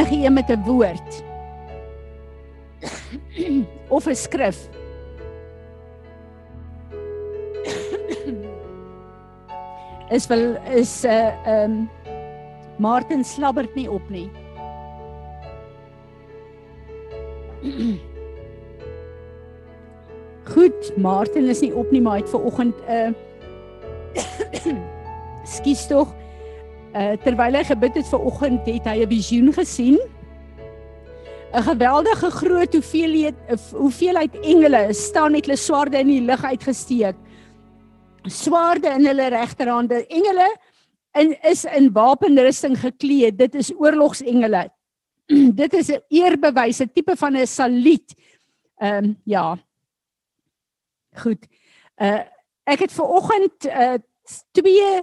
enige een met 'n woord of 'n skrif is wel is 'n uh, ehm um, Martin slabbert nie op nie. Goed, Martin is nie op nie, maar hy het ver oggend 'n uh, Skus tog. Uh terwyl hy gebid het ver oggend, het hy 'n visioen gesien. 'n Geweldige groot hoeveelheid hoeveelheid engele staan met hulle swaarde in die lug uitgesteek. Swaarde in hulle regterhande. Engele in is in wapenrusting geklee. Dit is oorlogsengele. Dit is 'n eerbewys, 'n tipe van 'n saluut. Ehm um, ja. Goed. Uh ek het ver oggend uh twee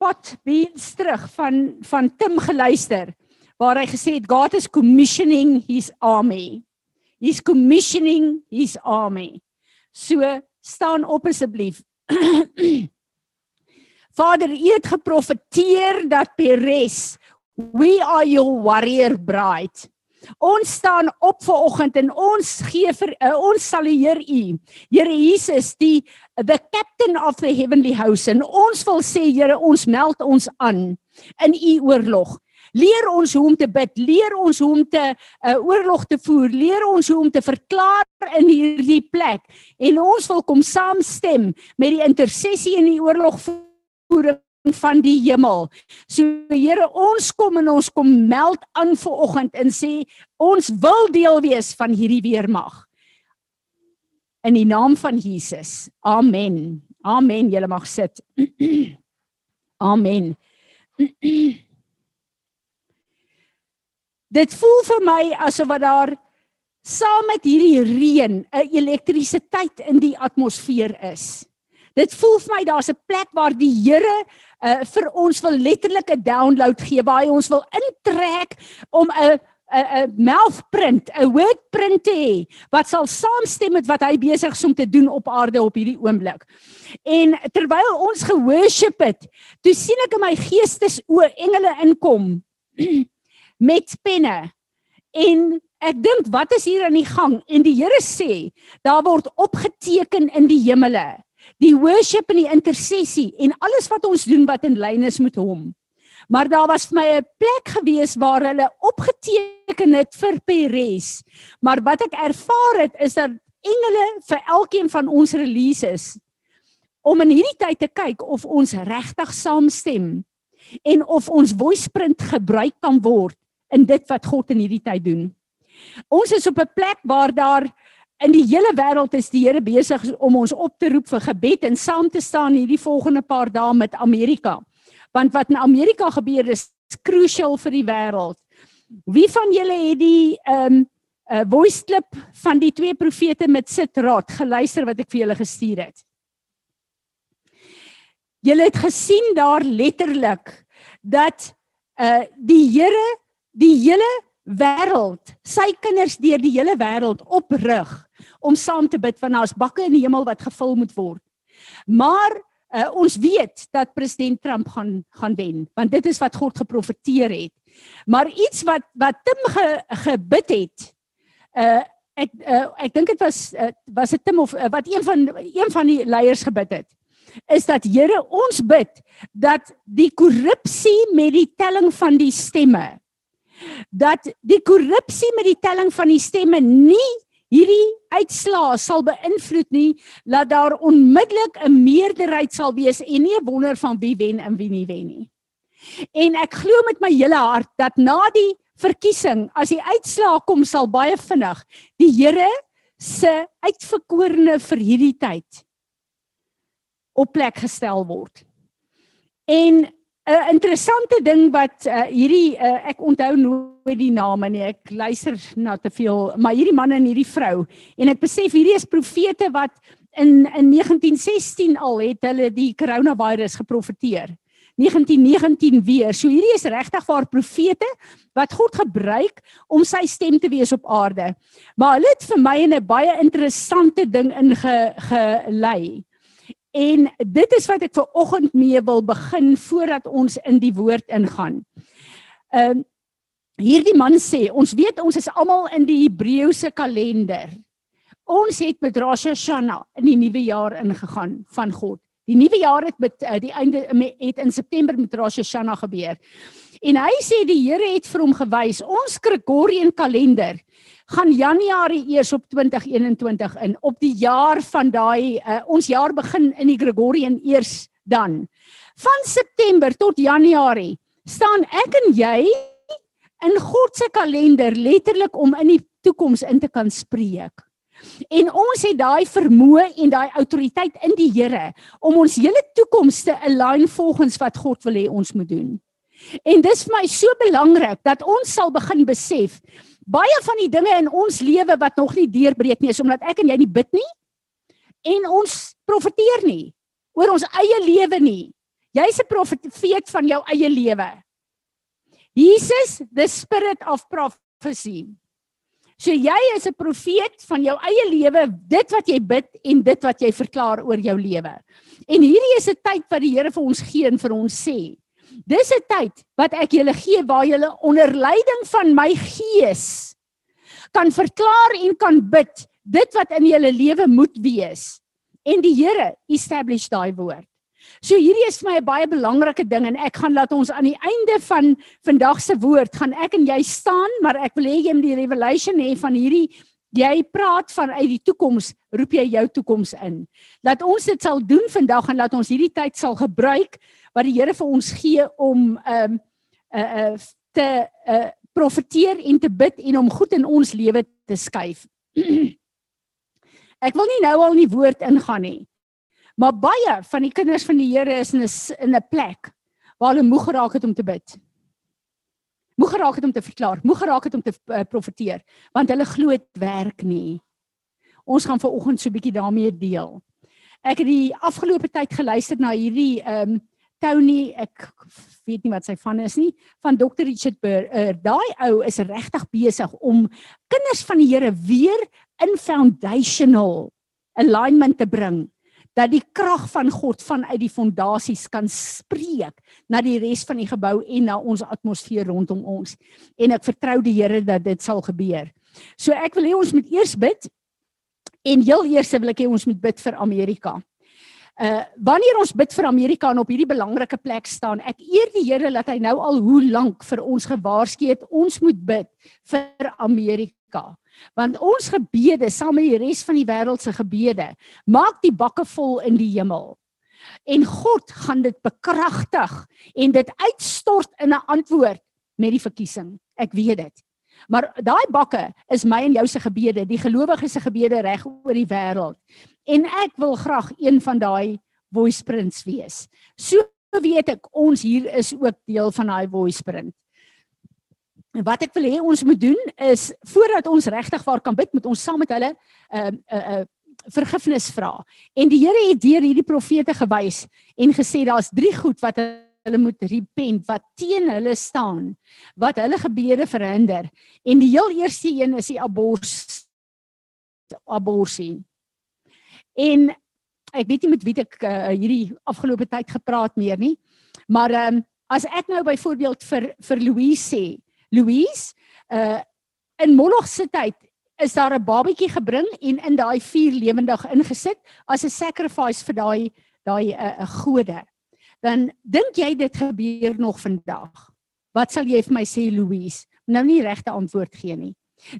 pot beens terug van van Tim geluister waar hy gesê het God is commissioning his army. He's commissioning his army. So staan op asseblief. Vader, U het geprofeteer dat Peres, we are your warrior bride. Ons staan op ver oggend en ons gee vir uh, ons sal eer U. Here Jesus, die the captain of the heavenly house en ons wil sê Here, ons meld ons aan in U oorlog. Leer ons hoe om te bid, leer ons hoe om te uh, oorlog te voer, leer ons hoe om te verklaar in hierdie plek en ons wil kom saamstem met die intersessie in die oorlogvoering van die hemel. So Here, ons kom en ons kom meld aan vir oggend en sê ons wil deel wees van hierdie weermag. In die naam van Jesus. Amen. Amen. Julle mag sit. Amen. Dit voel vir my asof wat daar saam met hierdie reën 'n elektrisiteit in die atmosfeer is. Dit voel vir my daar's 'n plek waar die Here uh, vir ons wil letterlik 'n download gee, waar hy ons wil intrek om 'n 'n 'n mouthprint, 'n wordprint te hê wat sal saamstem met wat hy besig is om te doen op aarde op hierdie oomblik. En terwyl ons geworship het, toe sien ek in my geestes o engele inkom met penne. En ek dink wat is hier aan die gang? En die Here sê, daar word opgeteken in die hemele die worship en die intersessie en alles wat ons doen wat in lyn is met hom. Maar daar was vir my 'n plek gewees waar hulle opgeteken het vir Peres. Maar wat ek ervaar het is dat engele vir elkeen van ons releases om in hierdie tyd te kyk of ons regtig saamstem en of ons voiceprint gebruik kan word in dit wat God in hierdie tyd doen. Ons is op 'n plek waar daar in die hele wêreld is die Here besig om ons op te roep vir gebed en saam te staan hierdie volgende paar dae met Amerika. Want wat in Amerika gebeur is crucial vir die wêreld. Wie van julle het die ehm um, uh, voice clip van die twee profete met sitraad geluister wat ek vir julle gestuur het? Julle het gesien daar letterlik dat uh die Here die hele wêreld, sy kinders deur die hele wêreld oprig om saam te bid want daar's bakke in die hemel wat gevul moet word. Maar uh, ons weet dat president Trump gaan gaan wen want dit is wat God geprofeteer het. Maar iets wat wat Tim ge, gebid het. Uh ek uh, ek dink dit was uh, was dit Tim of uh, wat een van een van die leiers gebid het is dat Here ons bid dat die korrupsie met die telling van die stemme dat die korrupsie met die telling van die stemme nie hierdie uitslaa sal beïnvloed nie dat daar onmiddellik 'n meerderheid sal wees en nie 'n wonder van wie wen en wie nie wen nie. En ek glo met my hele hart dat na die verkiesing as die uitslaa kom sal baie vinnig die Here se uitverkorene vir hierdie tyd op plek gestel word. En 'n interessante ding wat uh, hierdie uh, ek onthou nooit die name nie. Ek luister na te veel, maar hierdie man en hierdie vrou en ek besef hierdie is profete wat in in 1916 al het hulle die coronavirus geprofeteer. 1919 weer. So hierdie is regtig waar profete wat God gebruik om sy stem te wees op aarde. Maar hulle het vir my 'n baie interessante ding ingelei. En dit is wat ek ver oggend mee wil begin voordat ons in die woord ingaan. Ehm uh, hierdie man sê, ons weet ons is almal in die Hebreëse kalender. Ons het met Rosh Hashanah in die nuwe jaar ingegaan van God. Die nuwe jaar het met uh, die einde het in September met Rosh Hashanah gebeur. En hy sê die Here het vir hom gewys, ons Gregorian kalender gaan Januarie eers op 2021 in op die jaar van daai uh, ons jaar begin in die Gregorian eers dan. Van September tot Januarie staan ek en jy in God se kalender letterlik om in die toekoms in te kan spreek. En ons het daai vermoë en daai autoriteit in die Here om ons hele toekoms te align volgens wat God wil hê ons moet doen. En dis vir my so belangrik dat ons sal begin besef baie van die dinge in ons lewe wat nog nie deurbreek nie is omdat ek en jy nie bid nie en ons profeteer nie oor ons eie lewe nie. Jy's 'n profeet van jou eie lewe. Jesus, the spirit of prophecy. So jy is 'n profeet van jou eie lewe, dit wat jy bid en dit wat jy verklaar oor jou lewe. En hierdie is 'n tyd wat die Here vir ons gee en vir ons sê. Dis 'n tyd wat ek julle gee waar julle onder leiding van my gees kan verklaar en kan bid dit wat in julle lewe moet wees. En die Here establish daai woord. So hierdie is vir my 'n baie belangrike ding en ek gaan laat ons aan die einde van vandag se woord gaan ek en jy staan, maar ek wil hê jy moet die revelation hê van hierdie jy praat van uit die toekoms, roep jy jou toekoms in. Laat ons dit sal doen vandag en laat ons hierdie tyd sal gebruik wat die Here vir ons gee om ehm um, uh uh te uh profeteer en te bid en om goed in ons lewe te skuif. ek wil nie nou al in die woord ingaan nie. Maar baie van die kinders van die Here is in 'n in 'n plek waar hulle moeg geraak het om te bid. Moeg geraak het om te verklaar, moeg geraak het om te uh, profeteer, want hulle glo dit werk nie. Ons gaan ver oggend so 'n bietjie daarmee deel. Ek het die afgelope tyd geluister na hierdie ehm um, Tony, ek weet nie wat sy van is nie, van Dr. Richard Burr. Uh, Daai ou is regtig besig om kinders van die Here weer in foundational alignment te bring dat die krag van God vanuit die fondasies kan spreek na die res van die gebou en na ons atmosfeer rondom ons. En ek vertrou die Here dat dit sal gebeur. So ek wil hê ons moet eers bid en heel eers wil ek hê ons moet bid vir Amerika. Uh wanneer ons bid vir Amerika en op hierdie belangrike plek staan, ek eer die Here dat hy nou al hoe lank vir ons gewaarsku het ons moet bid vir Amerika want ons gebede saam met die res van die wêreld se gebede maak die bakke vol in die hemel. En God gaan dit bekragtig en dit uitstort in 'n antwoord met die verkiesing. Ek weet dit. Maar daai bakke is my en jou se gebede, die gelowiges se gebede reg oor die wêreld. En ek wil graag een van daai voice prints wees. So weet ek ons hier is ook deel van daai voice print. En wat ek wil hê ons moet doen is voordat ons regtig waar kan bid, moet ons saam met hulle 'n uh, 'n uh, uh, vergifnis vra. En die Here het deur hierdie profete gewys en gesê daar's drie goed wat hulle moet repent wat teen hulle staan, wat hulle gebede verhinder. En die heel eerste een is die abors aborsie. En ek weet nie met wie ek uh, hierdie afgelope tyd gepraat meer nie, maar ehm um, as ek nou byvoorbeeld vir vir Louise sê Louise, uh in Moloch se tyd is daar 'n babatjie gebring en in daai vuur lewendig ingesit as 'n sacrifice vir daai daai 'n uh, uh, gode. Dan dink jy dit gebeur nog vandag? Wat sal jy vir my sê Louise? Nou nie regte antwoord gee nie.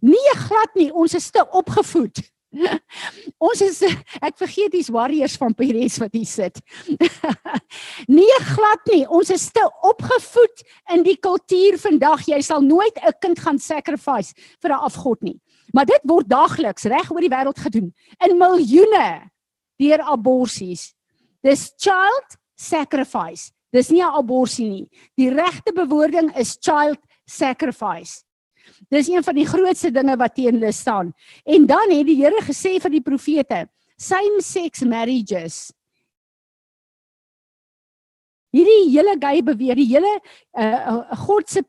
Nee, glad nie. Ons is te opgevoed. ons is ek vergeet dis warriors van Peres wat hier sit. nee glad nie. Ons is te opgevoed in die kultuur vandag. Jy sal nooit 'n kind gaan sacrifice vir 'n afgod nie. Maar dit word daagliks reg oor die wêreld gedoen in miljoene deur aborsies. Dis child sacrifice. Dis nie 'n aborsie nie. Die regte bewoording is child sacrifice. Dis een van die grootste dinge wat teen hulle staan. En dan het die Here gesê vir die profete, same sex marriages. Hierdie hele gay beweer, die hele uh, God se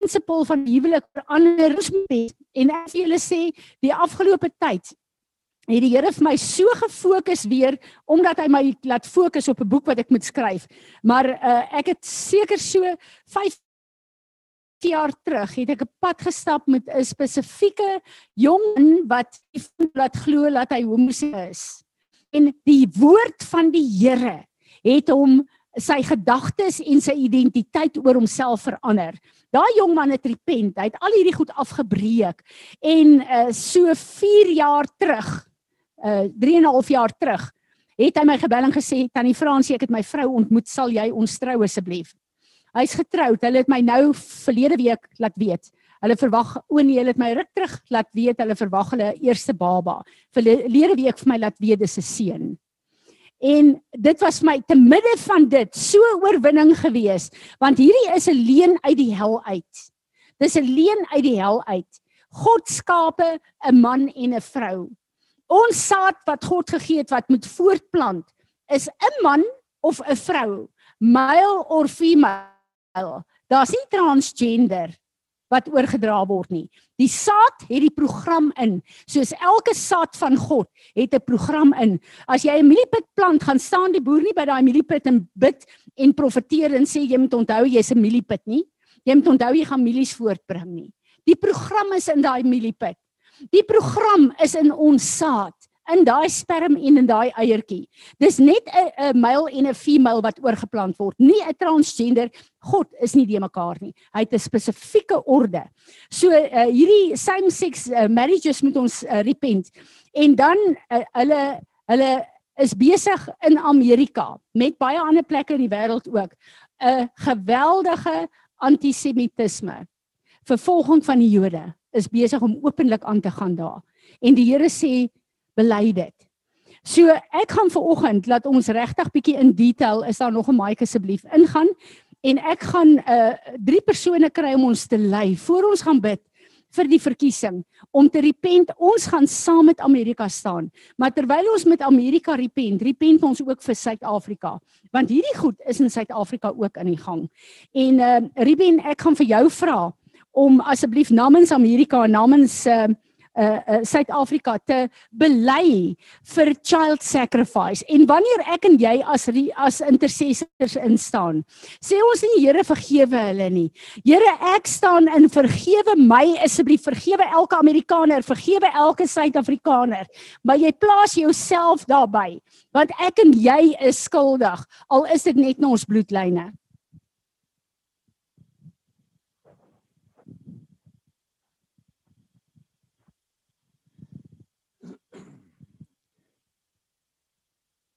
prinsipal van huwelik verander en ek wil julle sê die afgelope tyd het die Here vir my so gefokus weer omdat hy my laat fokus op 'n boek wat ek moet skryf. Maar uh, ek het seker so 5 jaar terug het ek 'n pad gestap met 'n spesifieke jong man wat laat glo dat hy homoseksueel is. En die woord van die Here het hom sy gedagtes en sy identiteit oor homself verander. Daai jong man het repent, hy het al hierdie goed afgebreek en uh, so 4 jaar terug, uh 3 en 'n half jaar terug, het hy my gebel en gesê tannie Fransie, ek het my vrou ontmoet, sal jy ons trou asseblief? Hy's getroud. Hulle het my nou verlede week laat weet. Hulle verwag o nee, hulle het my ruk terug laat weet hulle verwag hulle eerste baba. Verlede week vir my laat weet dis 'n seun. En dit was my te midde van dit so oorwinning gewees want hierdie is 'n leuen uit die hel uit. Dis 'n leuen uit die hel uit. God skape 'n man en 'n vrou. Ons saad wat God gegee het wat moet voortplant is 'n man of 'n vrou, male or female. Daar's nie transgender wat oorgedra word nie. Die saad het die program in. Soos elke saad van God het 'n program in. As jy 'n mieliepit plant, gaan staan die boer nie by daai mieliepit en bid en profeteer en sê jy moet onthou jy's 'n mieliepit nie. Jy moet onthou jy gaan mielies voortbring nie. Die program is in daai mieliepit. Die program is in ons saad in daai sperm en in daai eiertjie. Dis net 'n male en 'n female wat oorgeplant word, nie 'n transgender. God is nie die mekaar nie. Hy het 'n spesifieke orde. So uh, hierdie same sex uh, marriages moet ons uh, repent. En dan uh, hulle hulle is besig in Amerika met baie ander plekke in die wêreld ook 'n geweldige antisemitisme. Vervolging van die Jode is besig om openlik aan te gaan daar. En die Here sê bely dit. So ek gaan ver oggend laat ons regtig bietjie in detail is daar nog 'n mic asseblief ingaan en ek gaan uh drie persone kry om ons te lei voor ons gaan bid vir die verkiesing om te repent ons gaan saam met Amerika staan maar terwyl ons met Amerika repent repent ons ook vir Suid-Afrika want hierdie goed is in Suid-Afrika ook in die gang en uh Ruben ek gaan vir jou vra om asseblief namens Amerika namens uh uh Suid-Afrika uh, te bely vir child sacrifice. En wanneer ek en jy as as intercessors instaan, sê ons nie Here vergewe hulle nie. Here, ek staan in vergewe my asseblief, vergewe elke Amerikaner, vergewe elke Suid-Afrikaner, maar jy plaas jouself daarbey, want ek en jy is skuldig, al is dit net na ons bloedlyne.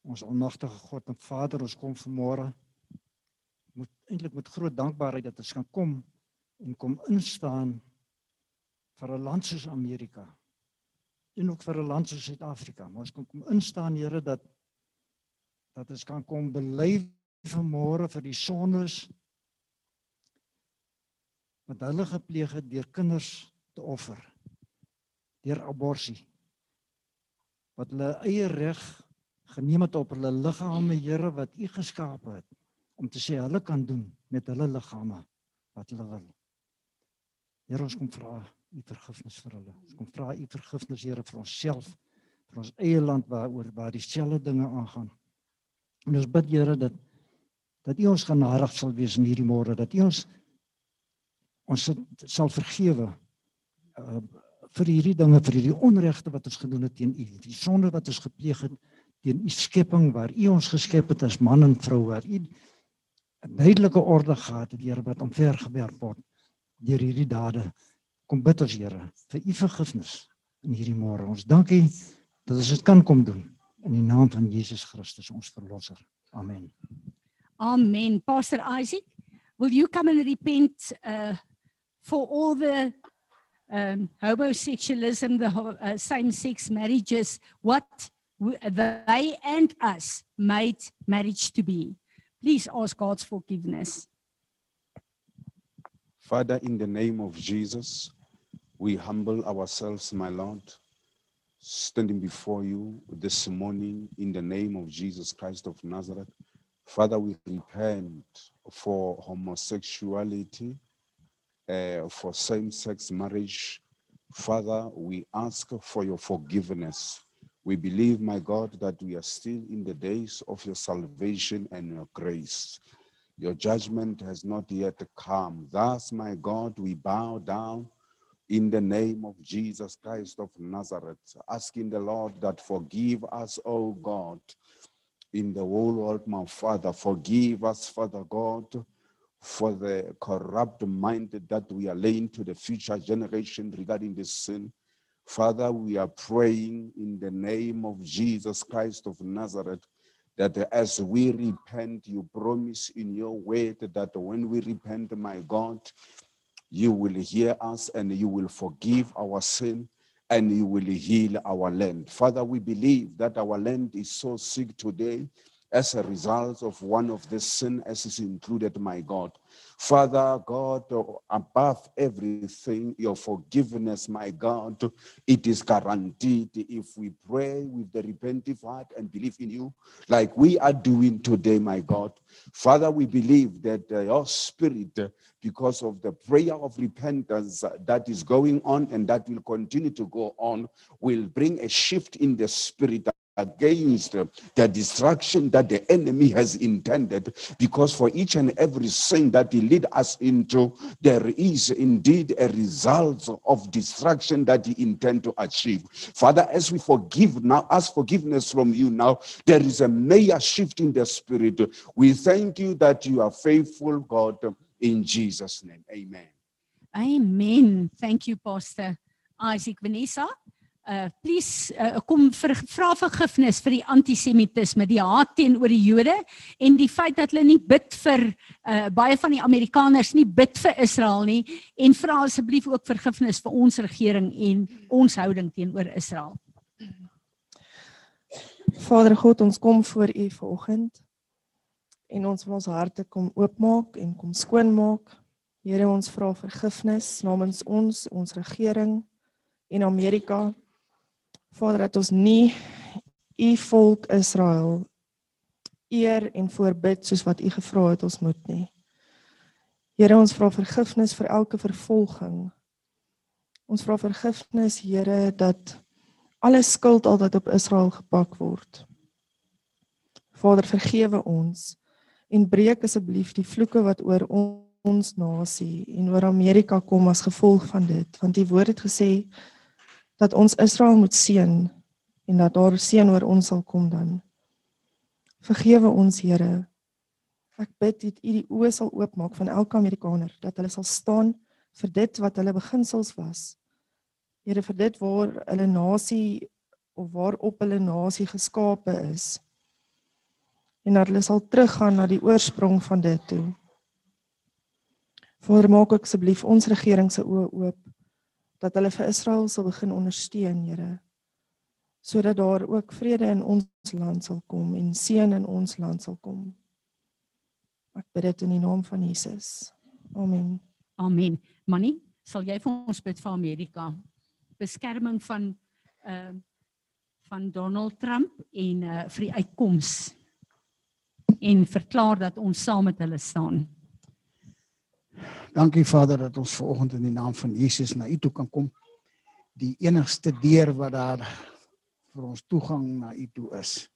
Ons almagtige God en Vader, ons kom vanmôre moet eintlik met groot dankbaarheid dat ons kan kom en kom instaan vir 'n land soos Amerika en ook vir 'n land soos Suid-Afrika. Ons kan kom instaan, Here, dat dat ons kan kom bely vanmôre vir die sondes wat hulle gepleeg het deur kinders te offer deur abortus wat hulle eie reg geneem het op hulle liggame, Here, wat U geskaap het om te sê hulle kan doen met hulle liggame wat hulle wil. Here, ons kom vra U vergifnis vir hulle. Ons kom vra U vergifnis, Here, vir onsself, vir ons eie land waaroor waar dieselfde dinge aangaan. En ons bid, Here, dat dat U ons genadig sal wees in hierdie môre, dat U ons ons sal vergewe uh, vir hierdie dinge, vir hierdie onregte wat ons gedoen het teen U, die sonde wat ons gepleeg het teen u skepping waar u ons geskep het as man en vrou waar u 'n duidelike orde gehad het Here wat omvergewerp word deur hierdie dade. Kom bid ons Here vir u vergifnis in hierdie môre. Ons dankie dat ons dit kan kom doen. In die naam van Jesus Christus ons verlosser. Amen. Amen. Pastor Isaac will you come and repent uh for all the um homosexualism the uh, same sex marriages? What they and us made marriage to be. Please ask God's forgiveness. Father, in the name of Jesus, we humble ourselves, my Lord, standing before you this morning in the name of Jesus Christ of Nazareth. Father, we repent for homosexuality, uh, for same sex marriage. Father, we ask for your forgiveness We believe, my God, that we are still in the days of your salvation and your grace. Your judgment has not yet come. Thus, my God, we bow down in the name of Jesus Christ of Nazareth, asking the Lord that forgive us, O God, in the whole world, my Father. Forgive us, Father God, for the corrupt mind that we are laying to the future generation regarding this sin. Father, we are praying in the name of Jesus Christ of Nazareth that as we repent, you promise in your word that when we repent, my God, you will hear us and you will forgive our sin and you will heal our land. Father, we believe that our land is so sick today as a result of one of the sin as is included, my God. Father God, above everything, your forgiveness, my God, it is guaranteed if we pray with the repentive heart and believe in you, like we are doing today, my God. Father, we believe that uh, your spirit, uh, because of the prayer of repentance uh, that is going on and that will continue to go on, will bring a shift in the spirit against the destruction that the enemy has intended because for each and every sin that he lead us into there is indeed a result of destruction that he intend to achieve father as we forgive now ask forgiveness from you now there is a major shift in the spirit we thank you that you are faithful god in jesus name amen Amen. Thank you Pastor Isaac Vanessa. Uh please uh, kom vir vra vergifnis vir die antisemitisme, die haat teenoor die Jode en die feit dat hulle nie bid vir uh baie van die Amerikaners nie bid vir Israel nie en vra asseblief ook vergifnis vir ons regering en ons houding teenoor Israel. Vader God, ons kom voor U vanoggend en ons wil ons harte kom oopmaak en kom skoonmaak. Here, ons vra vergifnis namens ons, ons regering en Amerika. Vader, dat ons nie U volk Israel eer en voorbid soos wat U gevra het ons moet nie. Here, ons vra vergifnis vir elke vervolging. Ons vra vergifnis, Here, dat alle skuld altyd op Israel gepak word. Vader, vergewe ons en breek asseblief die vloeke wat oor ons nasie en oor Amerika kom as gevolg van dit, want U woord het gesê dat ons Israel moet seën en dat daar seën oor ons sal kom dan. Vergewe ons, Here. Ek bid dat U die oë sal oopmaak van elke Amerikaner dat hulle sal staan vir dit wat hulle beginsels was. Here vir dit waar hulle nasie of waarop hulle nasie geskape is. En dat hulle sal teruggaan na die oorsprong van dit toe. Ek asseblief ons regering se oë oop dat hulle vir Israel sal begin ondersteun, Here. Sodat daar ook vrede in ons land sal kom en seën in ons land sal kom. Ek bid dit in die naam van Jesus. Amen. Amen. Manie, sal jy vir ons bid vir Amerika? Beskerming van uh van Donald Trump en uh vir die uitkoms en verklaar dat ons saam met hulle staan. Dankie Vader dat ons vanoggend in die naam van Jesus na U toe kan kom. Die enigste deur wat daar vir ons toegang na U toe is.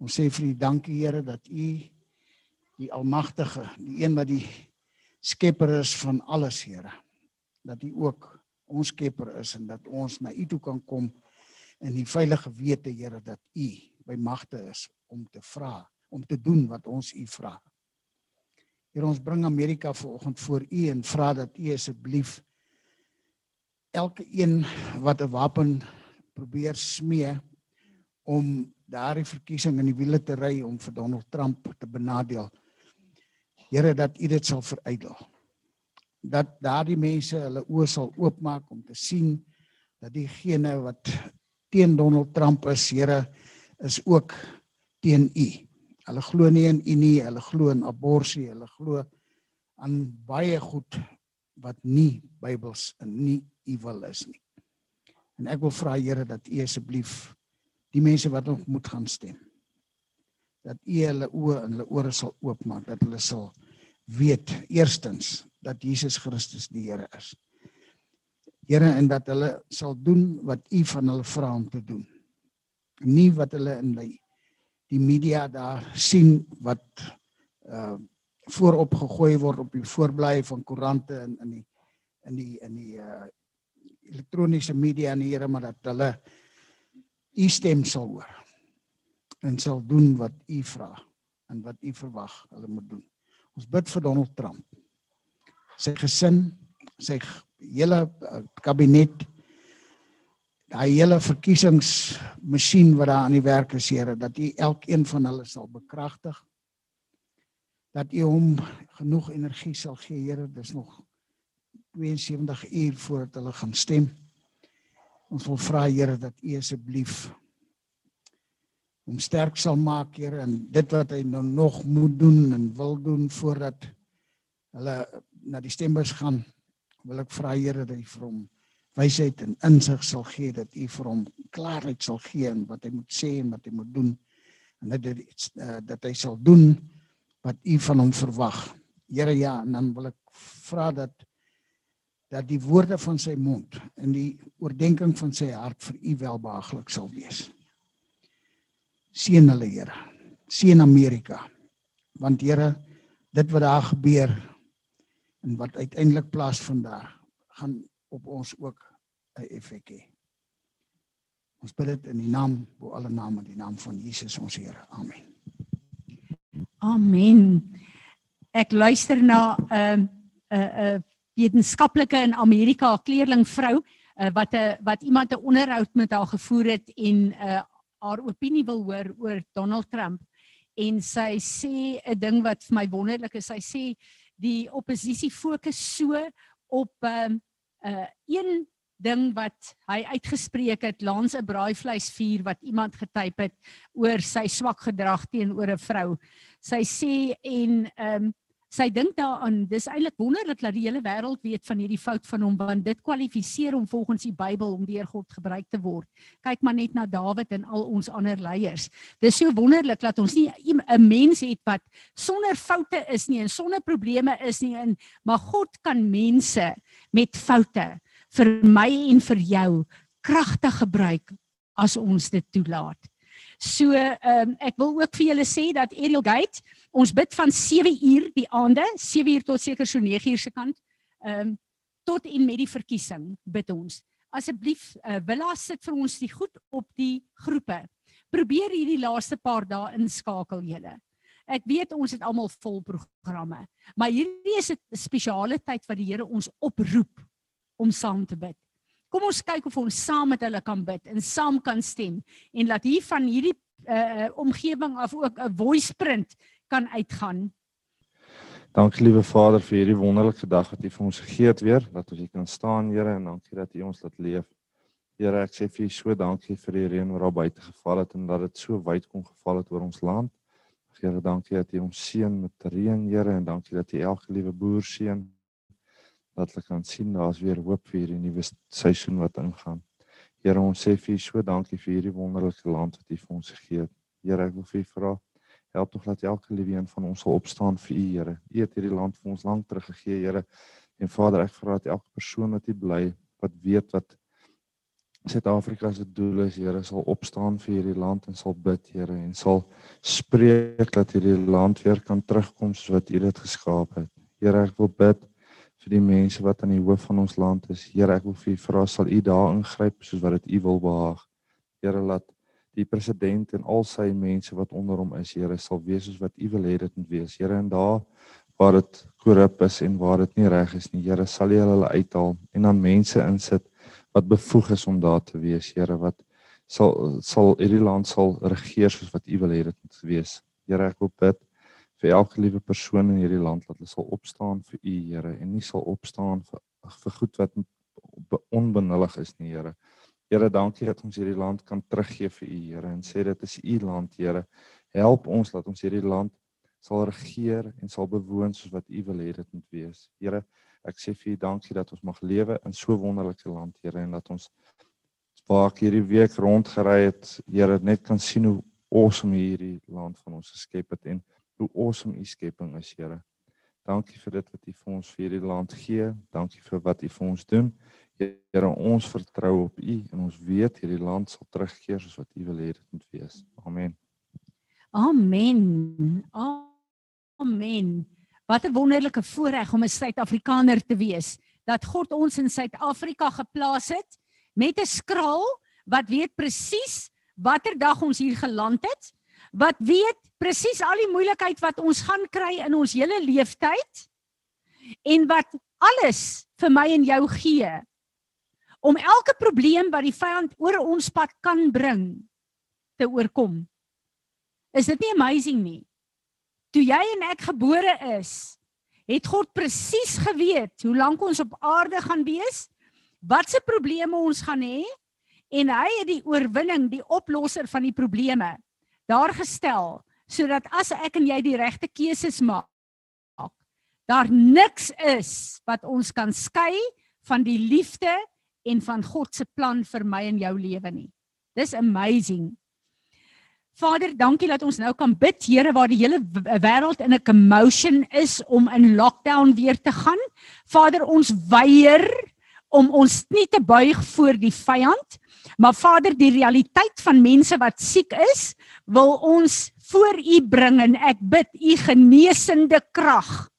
Ons sê vir U dankie Here dat U die almagtige, die een wat die skepper is van alles Here. Dat U ook ons skepper is en dat ons na U toe kan kom in die veilige wete Here dat U by magte is om te vra, om te doen wat ons U vra. Here ons bring Amerika vanoggend voor U en vra dat U asseblief elke een wat 'n wapen probeer smee om daardie verkiesing in die wiele te ry om vir Donald Trump te benadeel. Here dat U dit sal verydel. Dat daardie mense hulle oë sal oopmaak om te sien dat diegene wat teen Donald Trump is, Here, is ook teen U. Hulle glo nie in U nie, hulle glo in abortus, hulle glo aan baie goed wat nie Bybels en nie ewel is nie. En ek wil vra Here dat U asseblief die mense wat nog moet gaan stem dat U hulle oë en hulle ore sal oopmaak dat hulle sal weet eerstens dat Jesus Christus die Here is. Here en dat hulle sal doen wat U van hulle vra om te doen. nie wat hulle in die die media daar sien wat uh voorop gegooi word op die voorblaai van koerante en in die in die in die uh elektroniese media en Here maar dat hulle u stem sal hoor en sal doen wat u vra en wat u verwag hulle moet doen. Ons bid vir Donald Trump. Sy gesin, sy hele uh, kabinet daai hele verkiesingsmasjien wat daar aan die werk is, Here, dat U elkeen van hulle sal bekragtig. Dat U hom genoeg energie sal gee, Here. Dis nog 72 uur voordat hulle gaan stem. Ons wil vra, Here, dat U asseblief hom sterk sal maak, Here, en dit wat hy nou nog moet doen en wil doen voordat hulle na die stembus gaan, wil ek vra, Here, dat U vir hom wysheid en insig sal gee dat u vir hom klaarheid sal gee in wat hy moet sê en wat hy moet doen en dat dit uh, dat hy sal doen wat u van hom verwag. Here ja, en dan wil ek vra dat dat die woorde van sy mond en die oordeenking van sy hart vir u welbehaaglik sal wees. Seën hulle Here. Seën Amerika. Want Here, dit wat daar gebeur en wat uiteindelik plaasvind daar gaan op ons ook 'n effek hê. Ons bid dit in die naam bo alle name, die naam van Jesus ons Here. Amen. Amen. Ek luister na 'n uh, 'n uh, 'n uh, wetenskaplike in Amerika, 'n kleerling vrou uh, wat 'n uh, wat iemand 'n onderhoud met haar gevoer het en uh, haar opinie wil hoor oor Donald Trump en sy sê 'n ding wat vir my wonderlik is. Sy sê die oppositie fokus so op um, uh een ding wat hy uitgespreek het langs 'n braaivleisvuur wat iemand getyp het oor sy swak gedrag teenoor 'n vrou. Sy sê en ehm um, sy dink daaraan dis eintlik wonderlik dat die hele wêreld weet van hierdie fout van hom want dit kwalifiseer hom volgens die Bybel om deur God gebruik te word. Kyk maar net na Dawid en al ons ander leiers. Dis so wonderlik dat ons nie 'n mens het wat sonder foute is nie en sonder probleme is nie en maar God kan mense met foute vir my en vir jou kragtig gebruik as ons dit toelaat. So ehm um, ek wil ook vir julle sê dat Ariel Gate ons bid van 7 uur die aande, 7 uur tot seker so 9 uur se kant. Ehm um, tot en met die verkiesing bid ons. Asseblief uh, Willa sit vir ons die goed op die groepe. Probeer hierdie laaste paar dae inskakel julle. Ek weet ons het almal vol programme, maar hierdie is 'n spesiale tyd wat die Here ons oproep om saam te bid. Kom ons kyk of ons saam met hulle kan bid en saam kan stem en laat hier van hierdie uh omgewing af ook 'n voice print kan uitgaan. Dankie liewe Vader vir hierdie wonderlike dag wat U vir ons gegee het weer, dat ons hier kan staan, Here, en dankie dat U ons laat leef. Here, ek sê vir U so dankie vir die reën wat daar buite geval het en dat dit so wyd kon geval het oor ons land. Here, dankie dat U ons seën met reën, Here, en dankie dat U elke liewe boer seën dat hulle kan sien daar's weer hoop vir hierdie nuwe seisoen wat ingaan. Here, ons sê vir U so dankie vir hierdie wonderlike land wat U vir ons gegee het. Here, ek wil vir U vra, help tog dat elke liewe een van ons sal opstaan vir U, Here. U het hierdie land vir ons lank terug gegee, Here. En Vader, ek vra dat elke persoon wat hier bly, wat weet wat Suid-Afrika se doel is, Here, sal opstaan vir hierdie land en sal bid, Here, en sal spreek dat hierdie land weer kan terugkom soos wat U dit geskaap het. Here, ek wil bid vir die mense wat aan die hoof van ons land is. Here, ek wil vir U vra, sal U daar ingryp soos wat dit U wil behaag. Here, laat die president en al sy mense wat onder hom is, Here, sal wees soos wat U wil hê dit moet wees. Here, en daar waar dit korrup is en waar dit nie reg is nie, Here, sal U hulle uithaal en dan mense insit wat bevoeg is om daar te wees, Here, wat sal sal hierdie land sal regeer soos wat U wil hê dit moet wees. Here, ek wil bid vir elke liewe persoon in hierdie land dat hulle sal opstaan vir U, Here, en nie sal opstaan vir vir goed wat onbenullig is nie, Here. Here, dankie dat ons hierdie land kan teruggee vir U, Here, en sê dit is U land, Here. Help ons dat ons hierdie land sal regeer en sal bewoon soos wat U wil hê dit moet wees. Here, Ek sê vir U dankie dat ons mag lewe in so wonderlike land, Here, en dat ons waar ek hierdie week rondgery het, Here, net kan sien hoe awesome hierdie land van ons geskep het en hoe awesome U skepping is, Here. Dankie vir dit wat U vir ons vir hierdie land gee. Dankie vir wat U vir ons doen. Here, ons vertrou op U en ons weet hierdie land sal terugkeer soos wat U wil hê dit moet wees. Amen. Amen. Amen. Wat 'n wonderlike voorreg om 'n Suid-Afrikaner te wees dat God ons in Suid-Afrika geplaas het met 'n skraal wat weet presies watter dag ons hier geland het, wat weet presies al die moeilikheid wat ons gaan kry in ons hele lewenstyd en wat alles vir my en jou gee om elke probleem wat die vyand oor ons pad kan bring te oorkom. Is dit nie amazing nie? Toe jy en ek gebore is, het God presies geweet hoe lank ons op aarde gaan wees, watse probleme ons gaan hê en hy het die oorwinning, die oplosser van die probleme daar gestel sodat as ek en jy die regte keuses maak, daar niks is wat ons kan skei van die liefde en van God se plan vir my en jou lewe nie. Dis amazing. Vader, dankie dat ons nou kan bid, Here, waar die hele wêreld in 'n commotion is om in lockdown weer te gaan. Vader, ons weier om ons nie te buig voor die vyand, maar Vader, die realiteit van mense wat siek is, wil ons voor U bring en ek bid U genesende krag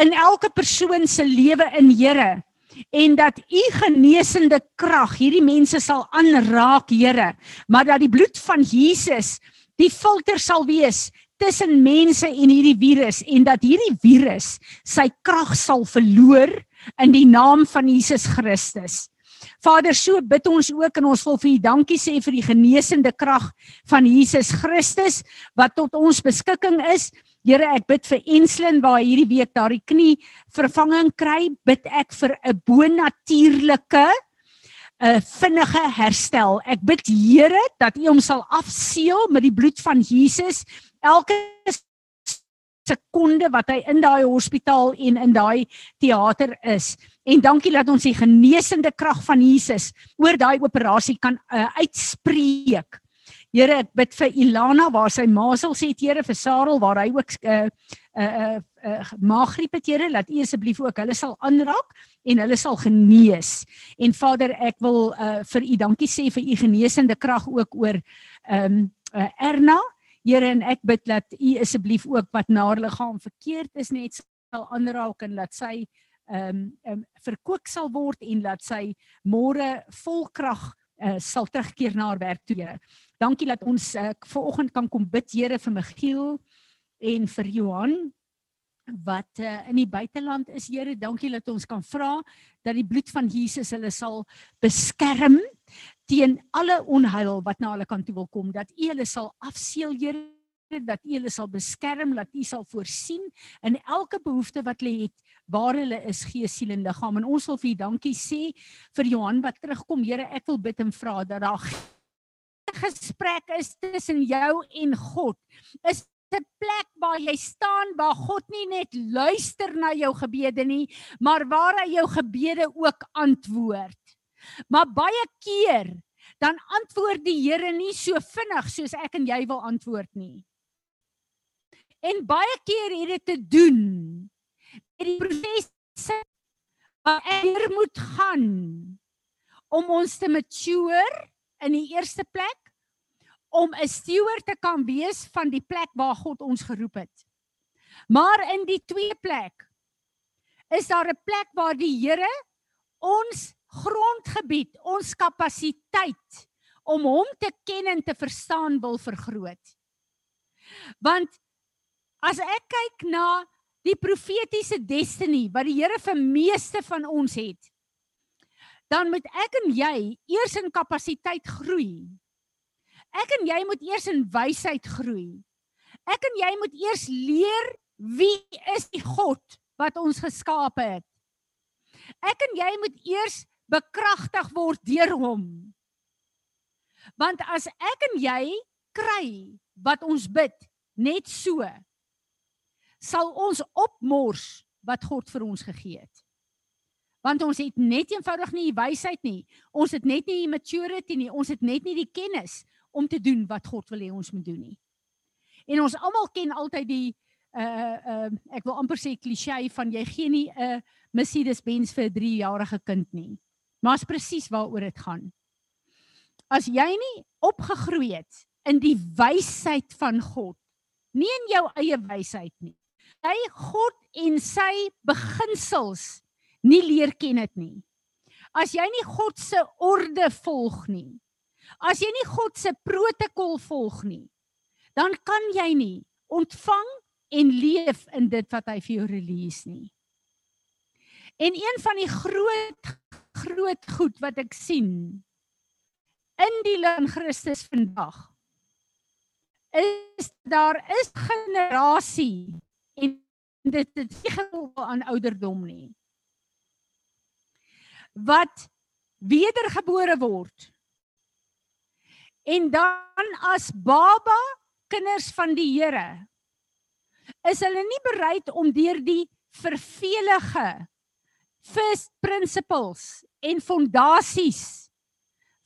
in elke persoon se lewe in Here en dat u genesende krag hierdie mense sal aanraak, Here, maar dat die bloed van Jesus die filter sal wees tussen mense en hierdie virus en dat hierdie virus sy krag sal verloor in die naam van Jesus Christus. Vader, so bid ons ook en ons wil vir U dankie sê vir die genesende krag van Jesus Christus wat tot ons beskikking is. Here, ek bid vir Enslin waar hierdie week daardie knie vervanging kry, bid ek vir 'n bonatuurlike 'n vinnige herstel. Ek bid Here dat U hom sal afseël met die bloed van Jesus elke sekonde wat hy in daai hospitaal en in daai teater is. En dankie dat ons die genesende krag van Jesus oor daai operasie kan uh, uitspreek. Here, ek bid vir Ilana waar sy masels het, Here, vir Sarel waar hy ook 'n uh, 'n uh, uh, uh, maaggriep het, Here, laat U asseblief ook hulle sal aanraak en hulle sal genees. En Vader, ek wil uh, vir U dankie sê vir U genesende krag ook oor ehm um, uh, Erna. Here, en ek bid dat U asseblief ook wat na haar liggaam verkeerd is net sal aanraak en laat sy ehm um, um, verkoop sal word en laat sy môre vol krag uh, sal terugkeer na haar werk toe. Here. Dankie dat ons uh, vanoggend kan kom bid Here vir Michiel en vir Johan wat uh, in die buiteland is Here. Dankie dat ons kan vra dat die bloed van Jesus hulle sal beskerm teen alle onheil wat na hulle kant toe wil kom. Dat U hulle sal afseël Here dat U hulle sal beskerm, dat U sal voorsien in elke behoefte wat hulle het waar hulle is gees, siel en liggaam. En ons wil vir U dankie sê vir Johan wat terugkom. Here, ek wil bid en vra dat daar gesprek is tussen jou en God. Is 'n plek waar jy staan waar God nie net luister na jou gebede nie, maar waar hy jou gebede ook antwoord. Maar baie keer dan antwoord die Here nie so vinnig soos ek en jy wil antwoord nie. En baie keer het dit te doen met die prosesse wat er moet gaan om ons te mature in die eerste plek om 'n steward te kan wees van die plek waar God ons geroep het. Maar in die tweede plek is daar 'n plek waar die Here ons grondgebied, ons kapasiteit om hom te ken en te verstaan wil vergroot. Want as ek kyk na die profetiese destiny wat die Here vir meeste van ons het, dan moet ek en jy eers in kapasiteit groei Ek en jy moet eers in wysheid groei. Ek en jy moet eers leer wie is die God wat ons geskaap het. Ek en jy moet eers bekragtig word deur hom. Want as ek en jy kry wat ons bid net so sal ons opmors wat God vir ons gegee het. Want ons het net eenvoudig nie die wysheid nie. Ons het net nie die maturity nie. Ons het net nie die kennis om te doen wat God wil hê ons moet doen nie. En ons almal ken altyd die uh uh ek wil amper sê klisjé van jy gee nie 'n uh, Mercedes Benz vir 'n 3-jarige kind nie. Maar is presies waaroor dit gaan. As jy nie opgegroei het in die wysheid van God, nie in jou eie wysheid nie. Jy God en sy beginsels nie leer ken dit nie. As jy nie God se orde volg nie. As jy nie God se protokol volg nie, dan kan jy nie ontvang en leef in dit wat hy vir jou release nie. En een van die groot groot goed wat ek sien in die lig Christus vandag is daar is generasie en dit is nie gekoppel aan ouderdom nie wat wedergebore word en dan as baba kinders van die Here is hulle nie bereid om deur die vervelige first principles en fondasies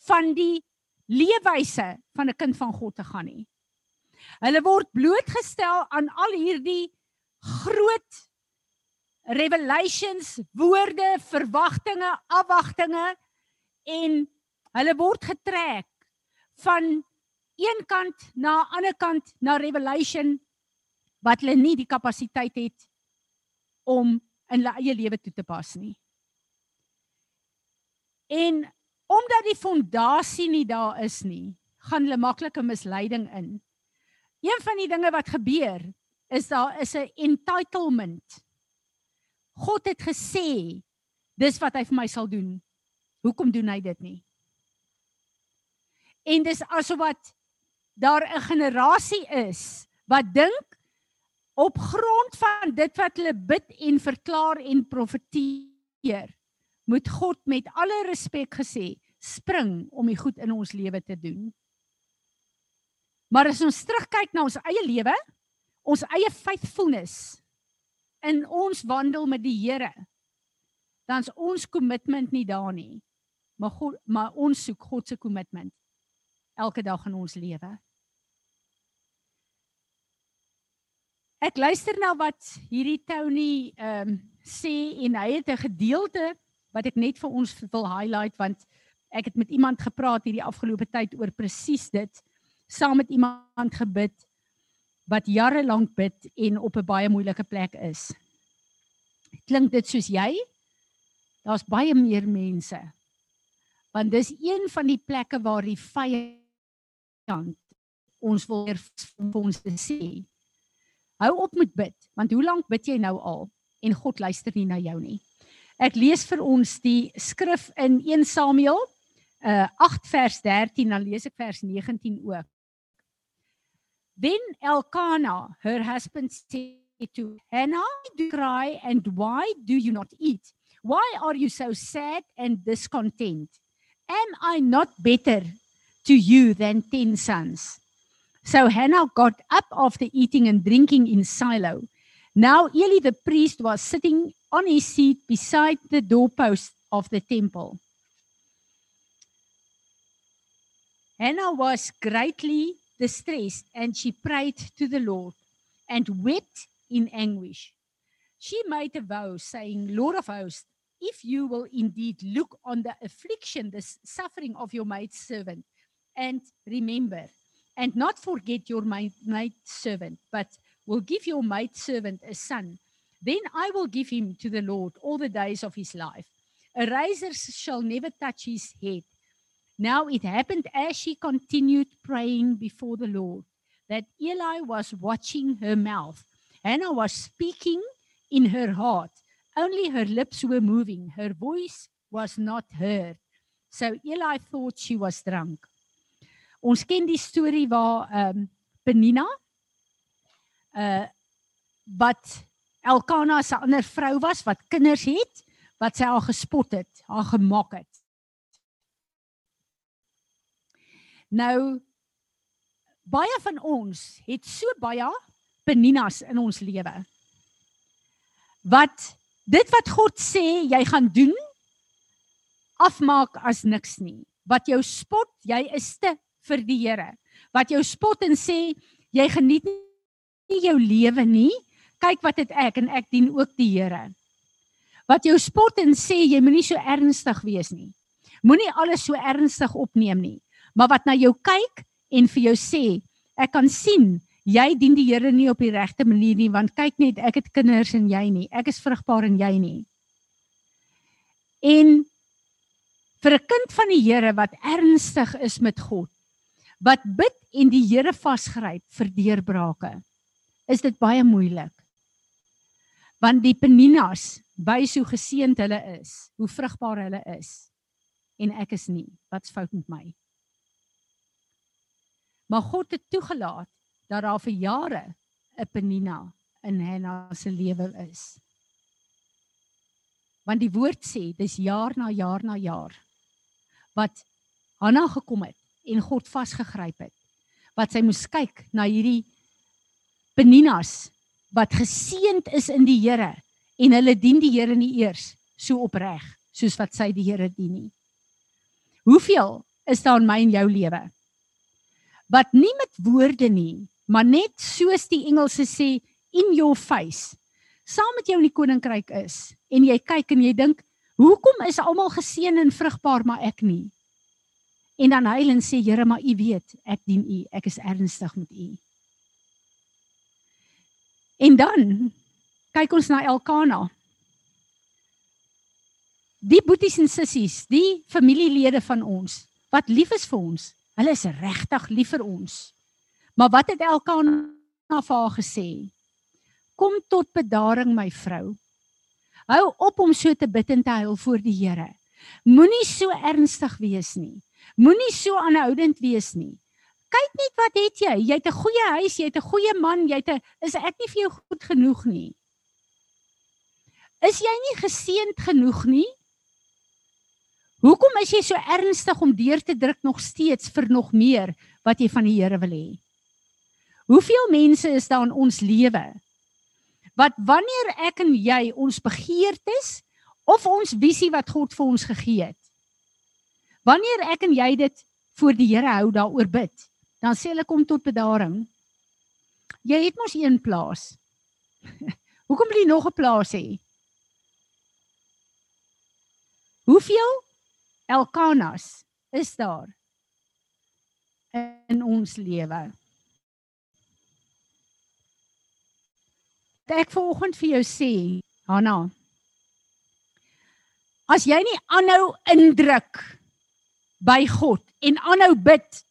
van die leefwyse van 'n kind van God te gaan nie. Hulle word blootgestel aan al hierdie groot revelations, woorde, verwagtinge, afwagtinge en hulle word getrek van een kant na ander kant na revelation wat hulle nie die kapasiteit het om in hulle eie lewe toe te pas nie. En omdat die fondasie nie daar is nie, gaan hulle maklike misleiding in. Een van die dinge wat gebeur is daar is 'n entitlement. God het gesê dis wat hy vir my sal doen. Hoekom doen hy dit nie? En dis asof wat daar 'n generasie is wat dink op grond van dit wat hulle bid en verklaar en profeteer moet God met alle respek gesê spring om die goed in ons lewe te doen. Maar as ons terugkyk na ons eie lewe, ons eie faithfulness in ons wandel met die Here, dan's ons kommitment nie daar nie. Maar God, maar ons soek God se kommitment elke dag in ons lewe. Ek luister na wat hierdie Tony ehm um, sê en hy het 'n gedeelte wat ek net vir ons wil highlight want ek het met iemand gepraat hierdie afgelope tyd oor presies dit saam met iemand gebid wat jare lank bid en op 'n baie moeilike plek is. Klink dit soos jy? Daar's baie meer mense. Want dis een van die plekke waar die vyand ons wil vir ons sê Hou op met bid, want hoe lank bid jy nou al en God luister nie na jou nie. Ek lees vir ons die skrif in 1 Samuel uh 8 vers 13 dan lees ek vers 19 ook. Then Elkanah, her husband said to Hannah, do you cry and why do you not eat? Why are you so sad and discontent? Am I not better to you than 10 sons? So Hannah got up after eating and drinking in Silo. Now Eli the priest was sitting on his seat beside the doorpost of the temple. Hannah was greatly distressed and she prayed to the Lord and wept in anguish. She made a vow, saying, Lord of hosts, if you will indeed look on the affliction, the suffering of your maid servant, and remember and not forget your maid, maid servant, but will give your maid servant a son. Then I will give him to the Lord all the days of his life. A razor shall never touch his head. Now it happened as she continued praying before the Lord that Eli was watching her mouth. Hannah was speaking in her heart. Only her lips were moving. Her voice was not heard. So Eli thought she was drunk. Ons ken die storie waar ehm um, Penina uh wat Elkana se ander vrou was wat kinders het wat sy haar gespot het, haar gemak het. Nou baie van ons het so baie Peninas in ons lewe. Wat dit wat God sê jy gaan doen afmaak as niks nie. Wat jou spot, jy is te vir die Here. Wat jou spot en sê jy geniet nie jou lewe nie, kyk wat het ek en ek dien ook die Here. Wat jou spot en sê jy moenie so ernstig wees nie. Moenie alles so ernstig opneem nie. Maar wat na jou kyk en vir jou sê, ek kan sien jy dien die Here nie op die regte manier nie want kyk net ek het kinders en jy nie. Ek is vrugbaar en jy nie. En vir 'n kind van die Here wat ernstig is met God, wat bid en die Here vasgryp vir deurbrake, is dit baie moeilik. Want die Peninas wys hoe geseënd hulle is, hoe vrugbaar hulle is en ek is nie. Wat's fout met my? Maar God het toegelaat dat daar vir jare 'n Penina in Hannah se lewe is. Want die woord sê dis jaar na jaar na jaar wat Hanna gekom het en God vasgegryp het. Wat sy moes kyk na hierdie Peninas wat geseënd is in die Here en hulle dien die Here nie eers so opreg soos wat sy die Here dien nie. Hoeveel is daar in my en jou lewe wat nie met woorde nie, maar net soos die Engelse sê in your face. Saam met jou in die koninkryk is en jy kyk en jy dink hoekom is almal geseën en vrugbaar maar ek nie? En dan huil en sê Here maar u weet ek dien u. Ek is ernstig met u. En dan kyk ons na Elkana. Die boeties en sissies die familielede van ons wat lief is vir ons hulle is regtig lief vir ons maar wat het Elkana vir haar gesê Kom tot bedaring my vrou. Hou op om so te bid en te huil voor die Here. Moenie so ernstig wees nie. Moenie so aanhoudend wees nie. Kyk net wat het jy? Jy het 'n goeie huis, jy het 'n goeie man, jy het 'n is ek nie vir jou goed genoeg nie? Is jy nie geseënd genoeg nie? Hoekom is jy so ernstig om deur te druk nog steeds vir nog meer wat jy van die Here wil hê? Hoeveel mense is daar in ons lewe wat wanneer ek en jy ons begeertes of ons visie wat God vir ons gegee het. Wanneer ek en jy dit voor die Here hou daaroor bid, dan sê hulle kom tot bedaring. Jy het mos een plaas. Hoekom wil jy nog 'n plaas hê? Hoeveel Elkanas is daar in ons lewe? ek vanoggend vir jou sê, Hanna. As jy nie aanhou indruk by God en aanhou bid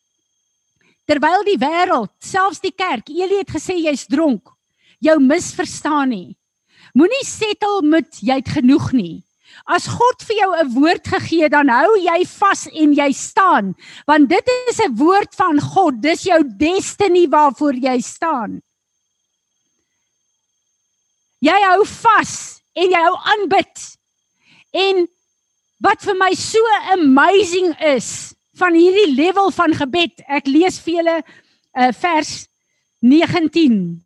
terwyl die wêreld, selfs die kerk, Elie het gesê jy's dronk, jou misverstaan nie. Moenie settle met jy het genoeg nie. As God vir jou 'n woord gegee het, dan hou jy vas en jy staan, want dit is 'n woord van God. Dis jou destiny waarvoor jy staan. Jy hou vas en jy hou aanbid. En wat vir my so amazing is van hierdie level van gebed. Ek lees vir julle uh, vers 19.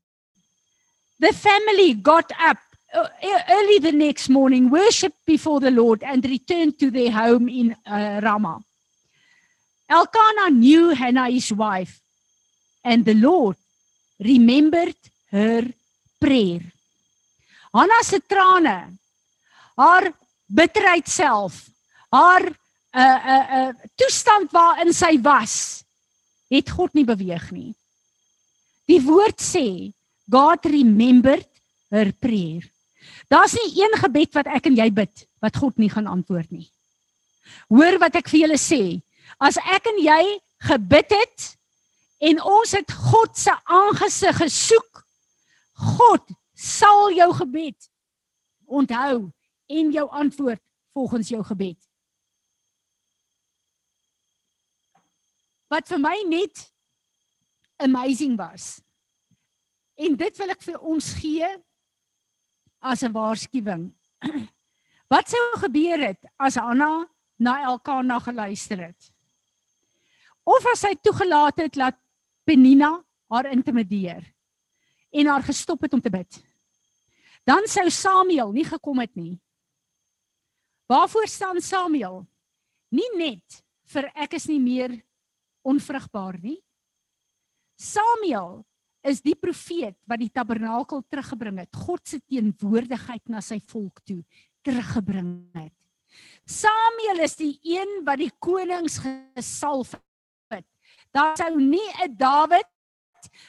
The family got up uh, early the next morning, worshiped before the Lord and returned to their home in uh, Ramah. Elkanah knew Hannah his wife and the Lord remembered her prayer. Hanna se trane, haar bitterheid self, haar 'n uh, 'n uh, 'n uh, toestand waarin sy was, het God nie beweeg nie. Die woord sê, God remembered her prayer. Daar's nie een gebed wat ek en jy bid wat God nie gaan antwoord nie. Hoor wat ek vir julle sê. As ek en jy gebid het en ons het God se aangesig gesoek, God sal jou gebed onthou en jou antwoord volgens jou gebed. Wat vir my net amazing was. En dit wil ek vir ons gee as 'n waarskuwing. Wat sou gebeur het as Anna na Elkana geluister het? Of as sy toegelaat het dat Penina haar intimideer en haar gestop het om te bid? dan sou Samuel nie gekom het nie. Waarvoor staan Samuel? Nie net vir ek is nie meer onvrugbaar nie. Samuel is die profeet wat die tabernakel teruggebring het, God se teenwoordigheid na sy volk toe teruggebring het. Samuel is die een wat die konings gesalf het. Daar sou nie 'n Dawid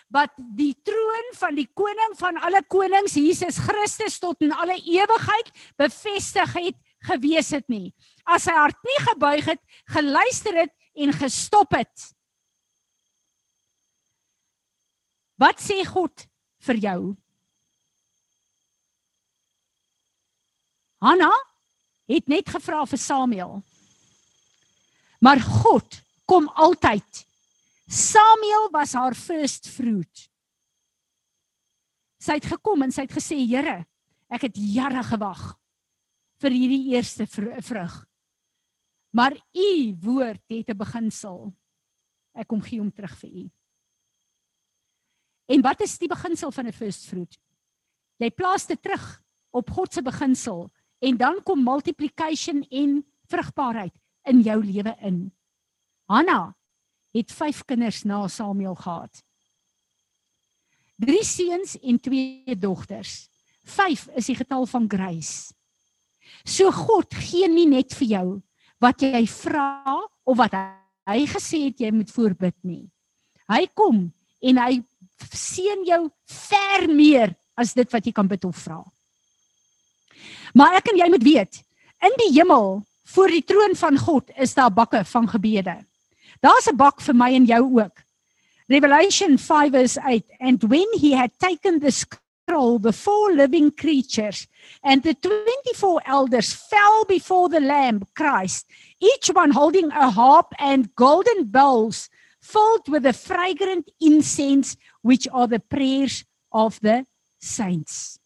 wat die troon van die koning van alle konings Jesus Christus tot in alle ewigheid bevestig het gewees het nie. As sy hart nie gebuig het, geluister het en gestop het. Wat sê God vir jou? Hanna het net gevra vir Samuel. Maar God kom altyd. Samuel was haar first fruit. Sy het gekom en sy het gesê, Here, ek het jare gewag vir hierdie eerste vrug. Maar u woord het 'n beginsel. Ek kom gee hom terug vir u. En wat is die beginsel van 'n first fruit? Jy plaas dit terug op God se beginsel en dan kom multiplication en vrugbaarheid in jou lewe in. Hanna het 5 kinders na Samuel gehad. 3 seuns en 2 dogters. 5 is die getal van grace. So God gee nie net vir jou wat jy vra of wat hy gesê het jy moet voorbid nie. Hy kom en hy seën jou ver meer as dit wat jy kan bid of vra. Maar ek en jy moet weet, in die hemel voor die troon van God is daar bakke van gebede. Daar's 'n bak vir my en jou ook. Revelation 5:8 and when he had taken the scroll the four living creatures and the 24 elders fell before the lamb Christ each one holding a harp and golden bowls filled with the fragrant incense which are the prayers of the saints.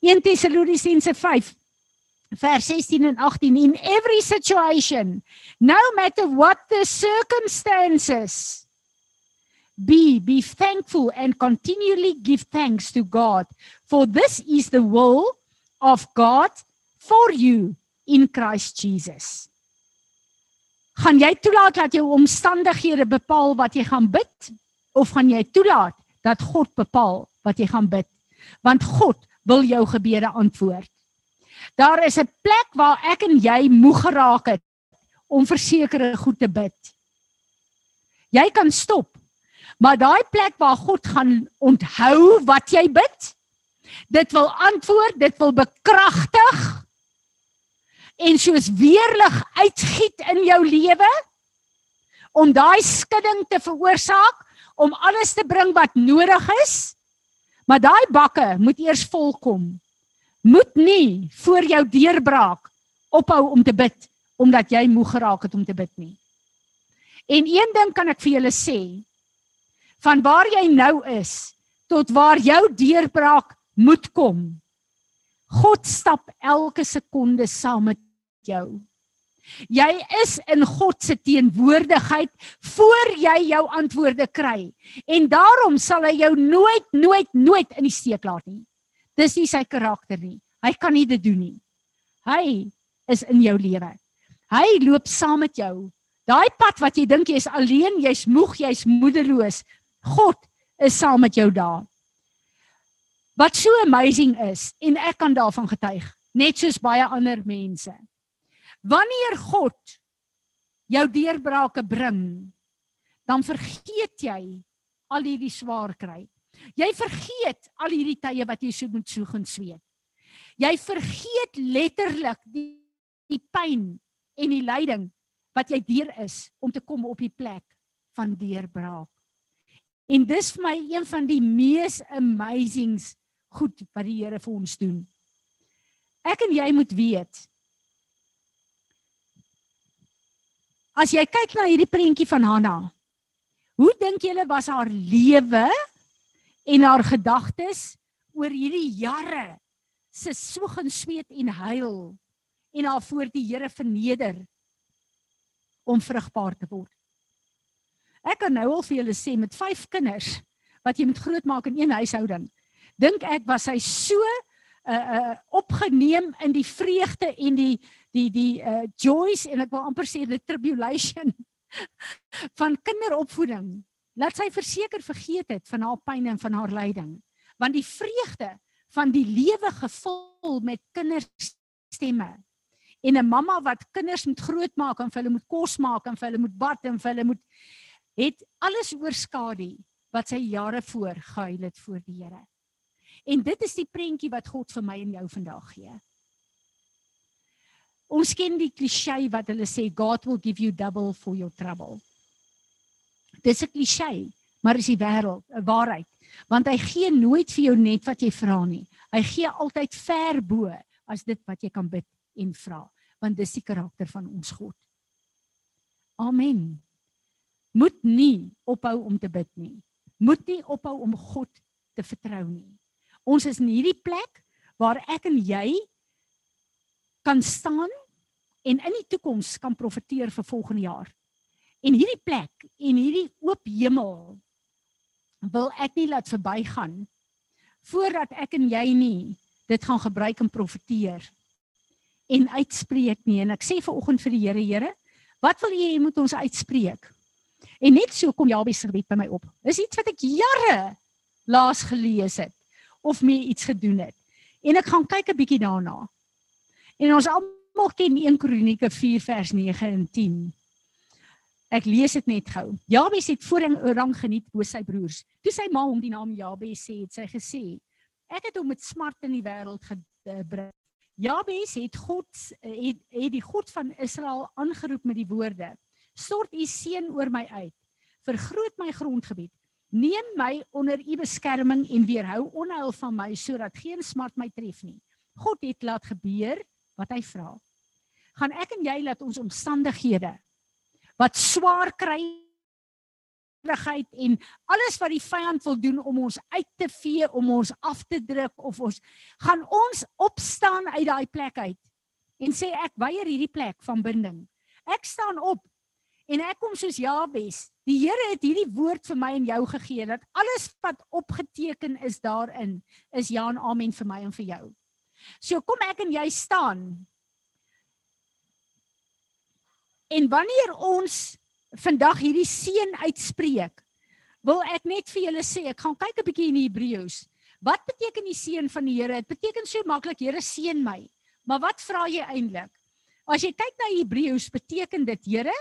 1 Tessalonisense 5 vers 16 en 18 in every situation no matter what the circumstances be be thankful and continually give thanks to God for this is the will of God for you in Christ Jesus. Gaan jy toelaat dat jou omstandighede bepaal wat jy gaan bid of gaan jy toelaat dat God bepaal wat jy gaan bid? Want God wil jou gebede antwoord. Daar is 'n plek waar ek en jy moeg geraak het om versekerde goed te bid. Jy kan stop. Maar daai plek waar God gaan onthou wat jy bid, dit wil antwoord, dit wil bekragtig en soos weerlig uitgiet in jou lewe om daai skudding te veroorsaak om alles te bring wat nodig is. Maar daai bakke moet eers volkom moet nie voor jou deurbraak ophou om te bid omdat jy moeg geraak het om te bid nie. En een ding kan ek vir julle sê, van waar jy nou is tot waar jou deurbraak moet kom. God stap elke sekonde saam met jou. Jy is in God se teenwoordigheid voor jy jou antwoorde kry. En daarom sal hy jou nooit nooit nooit in die steek laat nie. Dis nie sy karakter nie. Hy kan nie dit doen nie. Hy is in jou lewe. Hy loop saam met jou. Daai pad wat jy dink jy is alleen, jy's moeg, jy's moedeloos. God is saam met jou daar. Wat so amazing is en ek kan daarvan getuig, net soos baie ander mense. Wanneer God jou deurbrake bring, dan vergeet jy al hierdie swaar kry. Jy vergeet al hierdie tye wat jy so moet soeg en sweet. Jy vergeet letterlik die, die pyn en die lyding wat jy deur is om te kom op die plek van deurbraak. En dis vir my een van die mees amazings goed wat die Here vir ons doen. Ek en jy moet weet As jy kyk na hierdie prentjie van Hanna, hoe dink julle was haar lewe en haar gedagtes oor hierdie jare se soeg en sweet en huil en haar voor die Here verneder om vrugbaar te word. Ek kan nou al vir julle sê met 5 kinders wat jy moet grootmaak in een huishouding. Dink ek was hy so uh uh opgeneem in die vreugde en die die die uh joys en ek wil amper sê die tribulation van kinderopvoeding. Laat sy verseker vergeet het van haar pyn en van haar lyding, want die vreugde van die lewe gevul met kinderstemme. En 'n mamma wat kinders moet grootmaak en vir hulle moet kos maak en vir hulle moet bad en vir hulle moet het alles oorskadu wat sy jare voor gehuil het voor die Here. En dit is die prentjie wat God vir my en jou vandag gee. Ons ken die klise wat hulle sê God will give you double for your trouble. Dis 'n klise, maar is die wêreld 'n waarheid, want hy gee nooit vir jou net wat jy vra nie. Hy gee altyd ver bo as dit wat jy kan bid en vra, want dis die karakter van ons God. Amen. Moet nie ophou om te bid nie. Moet nie ophou om God te vertrou nie. Ons is in hierdie plek waar ek en jy kan staan en in die toekoms kan profeteer vir volgende jaar. En hierdie plek en hierdie oop hemel wil ek nie laat verbygaan voordat ek en jy nie dit gaan gebruik om profeteer en uitspreek nie. En ek sê ver oggend vir die Here Here wat wil jy moet ons uitspreek? En net so kom Jabes se gebed by my op. Is iets wat ek jare laas gelees het of mee iets gedoen het en ek gaan kyk 'n bietjie daarna en ons almal ken 1 Kronieke 4 vers 9 en 10 Ek lees dit net gou. Jabes het voorrang rang geniet bo sy broers. Toe sy ma hom die naam Jabes sê, het sy gesê: Ek het hom met smart in die wêreld gebring. Jabes het God het, het die God van Israel aangeroep met die woorde: Stort u seën oor my uit. Vergroot my grondgebied. Neem my onder u beskerming en weerhou onheil van my sodat geen smart my tref nie. God het laat gebeur wat hy vra. Gaan ek en jy laat ons omstandighede wat swaar kry ligheid en alles wat die vyand wil doen om ons uit te vee, om ons af te druk of ons gaan ons opstaan uit daai plek uit en sê ek weier hierdie plek van binding. Ek staan op en ek kom soos Jabes. Die Here het hierdie woord vir my en jou gegee dat alles wat opgeteken is daarin is ja en amen vir my en vir jou. So kom ek en jy staan En wanneer ons vandag hierdie seën uitspreek, wil ek net vir julle sê, ek gaan kyk 'n bietjie in die Hebreëus. Wat beteken die seën van die Here? Dit beteken so maklik, Here seën my. Maar wat vra jy eintlik? As jy kyk na Hebreëus, beteken dit, Here,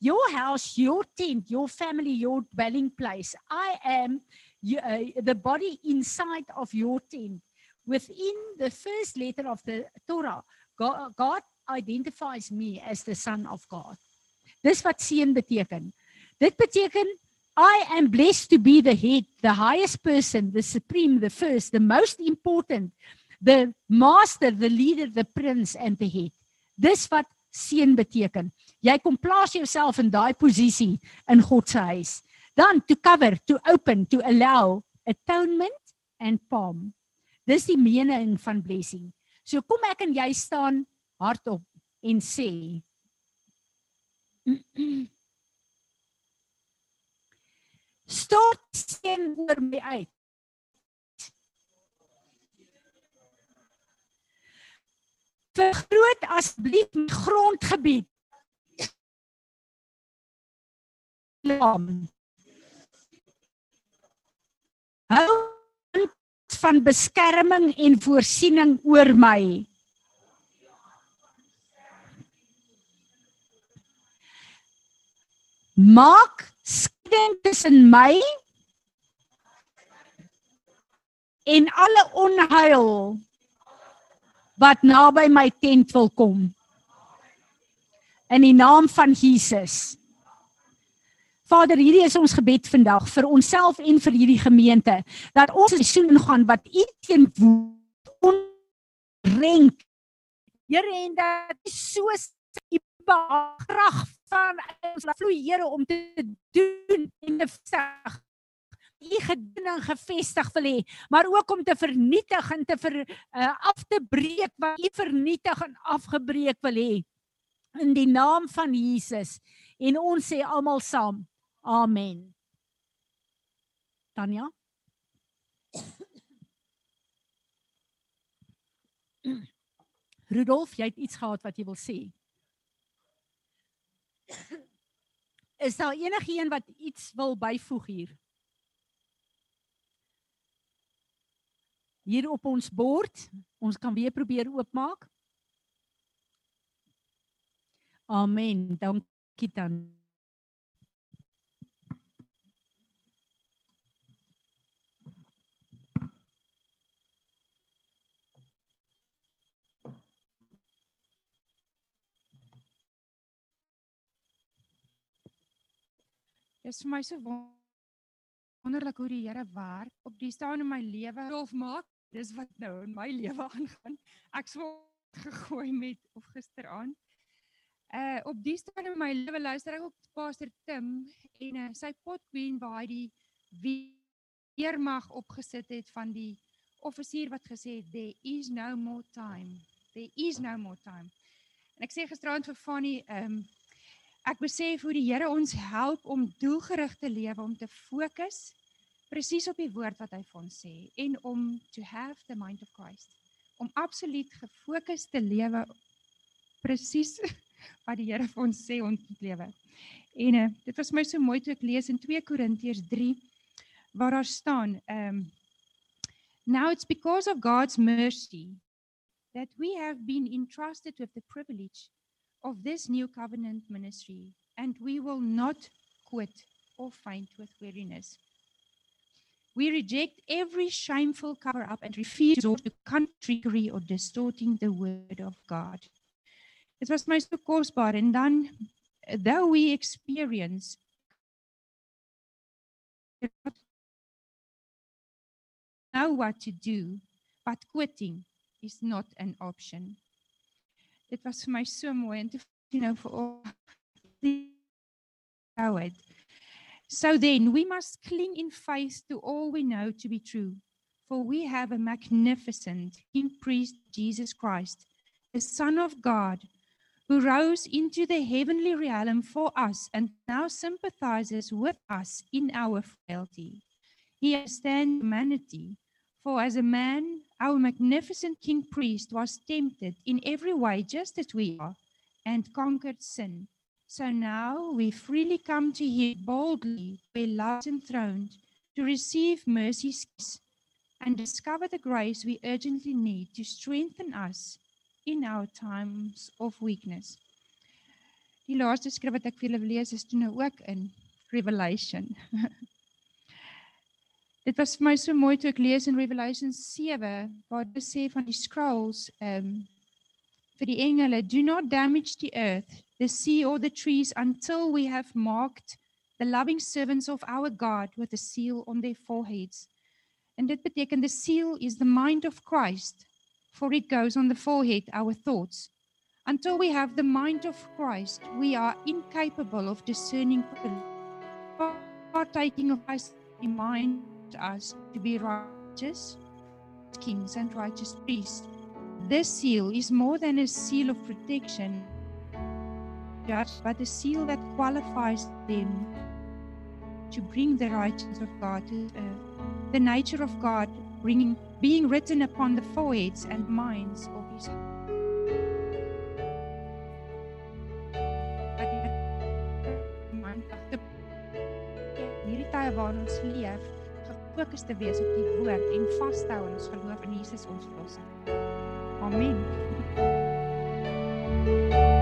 your house, your tent, your family, your dwelling place. I am you, uh, the body inside of your tent. Within the first letter of the Torah, God, God identifies me as the son of God. Dis wat seën beteken. Dit beteken I am blessed to be the head, the highest person, the supreme, the first, the most important, the master, the leader, the prince and the head. Dis wat seën beteken. Jy kom plaas jouself in daai posisie in God se huis. Dan to cover, to open, to allow atonement and palm. Dis die mening van blessing. So kom ek en jy staan hardop en sê Stort sien oor my uit. Vergroot asseblief my grondgebied. Hou van beskerming en voorsiening oor my. maak skeiding tussen my en alle onheil wat naby my tent wil kom in die naam van Jesus Vader hierdie is ons gebed vandag vir onsself en vir hierdie gemeente dat ons seisoen ingaan wat U teen onrenk Here en dat so krag van ons laat vloei Here om te doen en te vestig. U gediening gevestig wil hê maar ook om te vernietig en te ver uh, af te breek wat u vernietig en afgebreek wil hê. In die naam van Jesus. En ons sê almal saam amen Tanya Rudolf jy het iets gehad wat jy wil sê Is daar enigiemand wat iets wil byvoeg hier? Hier op ons bord, ons kan weer probeer oopmaak. Amen. Dankie dan. Dit is vir my so won- wonderlik hoe die Here werk op die staan in my lewe of maak. Dis wat nou in my lewe aangaan. Ek word gegooi met of gisteraand. Uh op die staan in my lewe luister ek ook Pastor Tim en uh, sy pot queen waar hy die weermag opgesit het van die offisier wat gesê het there is no more time. There is no more time. En ek sê gisteraand vir Fanny, um, ek besef hoe die Here ons help om doelgerig te lewe, om te fokus presies op die woord wat hy vir ons sê en om to have the mind of Christ. Om absoluut gefokus te lewe presies wat die Here vir ons sê ons moet lewe. En uh, dit was my so mooi toe ek lees in 2 Korintiërs 3 waar daar staan, um, Now it's because of God's mercy that we have been entrusted with the privilege of this new covenant ministry, and we will not quit or faint with weariness. We reject every shameful cover up and refuse to trickery or distorting the word of God. Dit was my so kosbaar en dan though we experience know what to do, but quitting is not an option. Dit was vir my so mooi en toe you know vir al it. So then we must cling in faith to all we know to be true. For we have a magnificent King priest Jesus Christ, the Son of God, who rose into the heavenly realm for us and now sympathizes with us in our frailty. He understands humanity, for as a man, our magnificent King priest was tempted in every way just as we are and conquered sin. So now we freely come to him boldly, where love enthroned, to receive mercy's kiss and discover the grace we urgently need to strengthen us in our times of weakness. Die laaste skrif wat ek vir julle lees is toe nou ook in Revelation. Dit was vir my so mooi toe ek lees in Revelation 7 waar dit sê van die scrolls um, vir die engele do not damage the earth the sea or the trees until we have marked the loving servants of our God with a seal on their foreheads. And dit beteken the seal is the mind of Christ, for it goes on the forehead, our thoughts. Until we have the mind of Christ, we are incapable of discerning partaking of Christ remind us to be righteous kings and righteous priests. This seal is more than a seal of protection, but a seal that qualifies them to bring the righteousness of God to earth. The nature of God bringing, being written upon the foreheads and minds of his hierdie ons gefokus te wees op die woord en vas te hou aan ons geloof in Jesus ons verlosser. Amen. thank you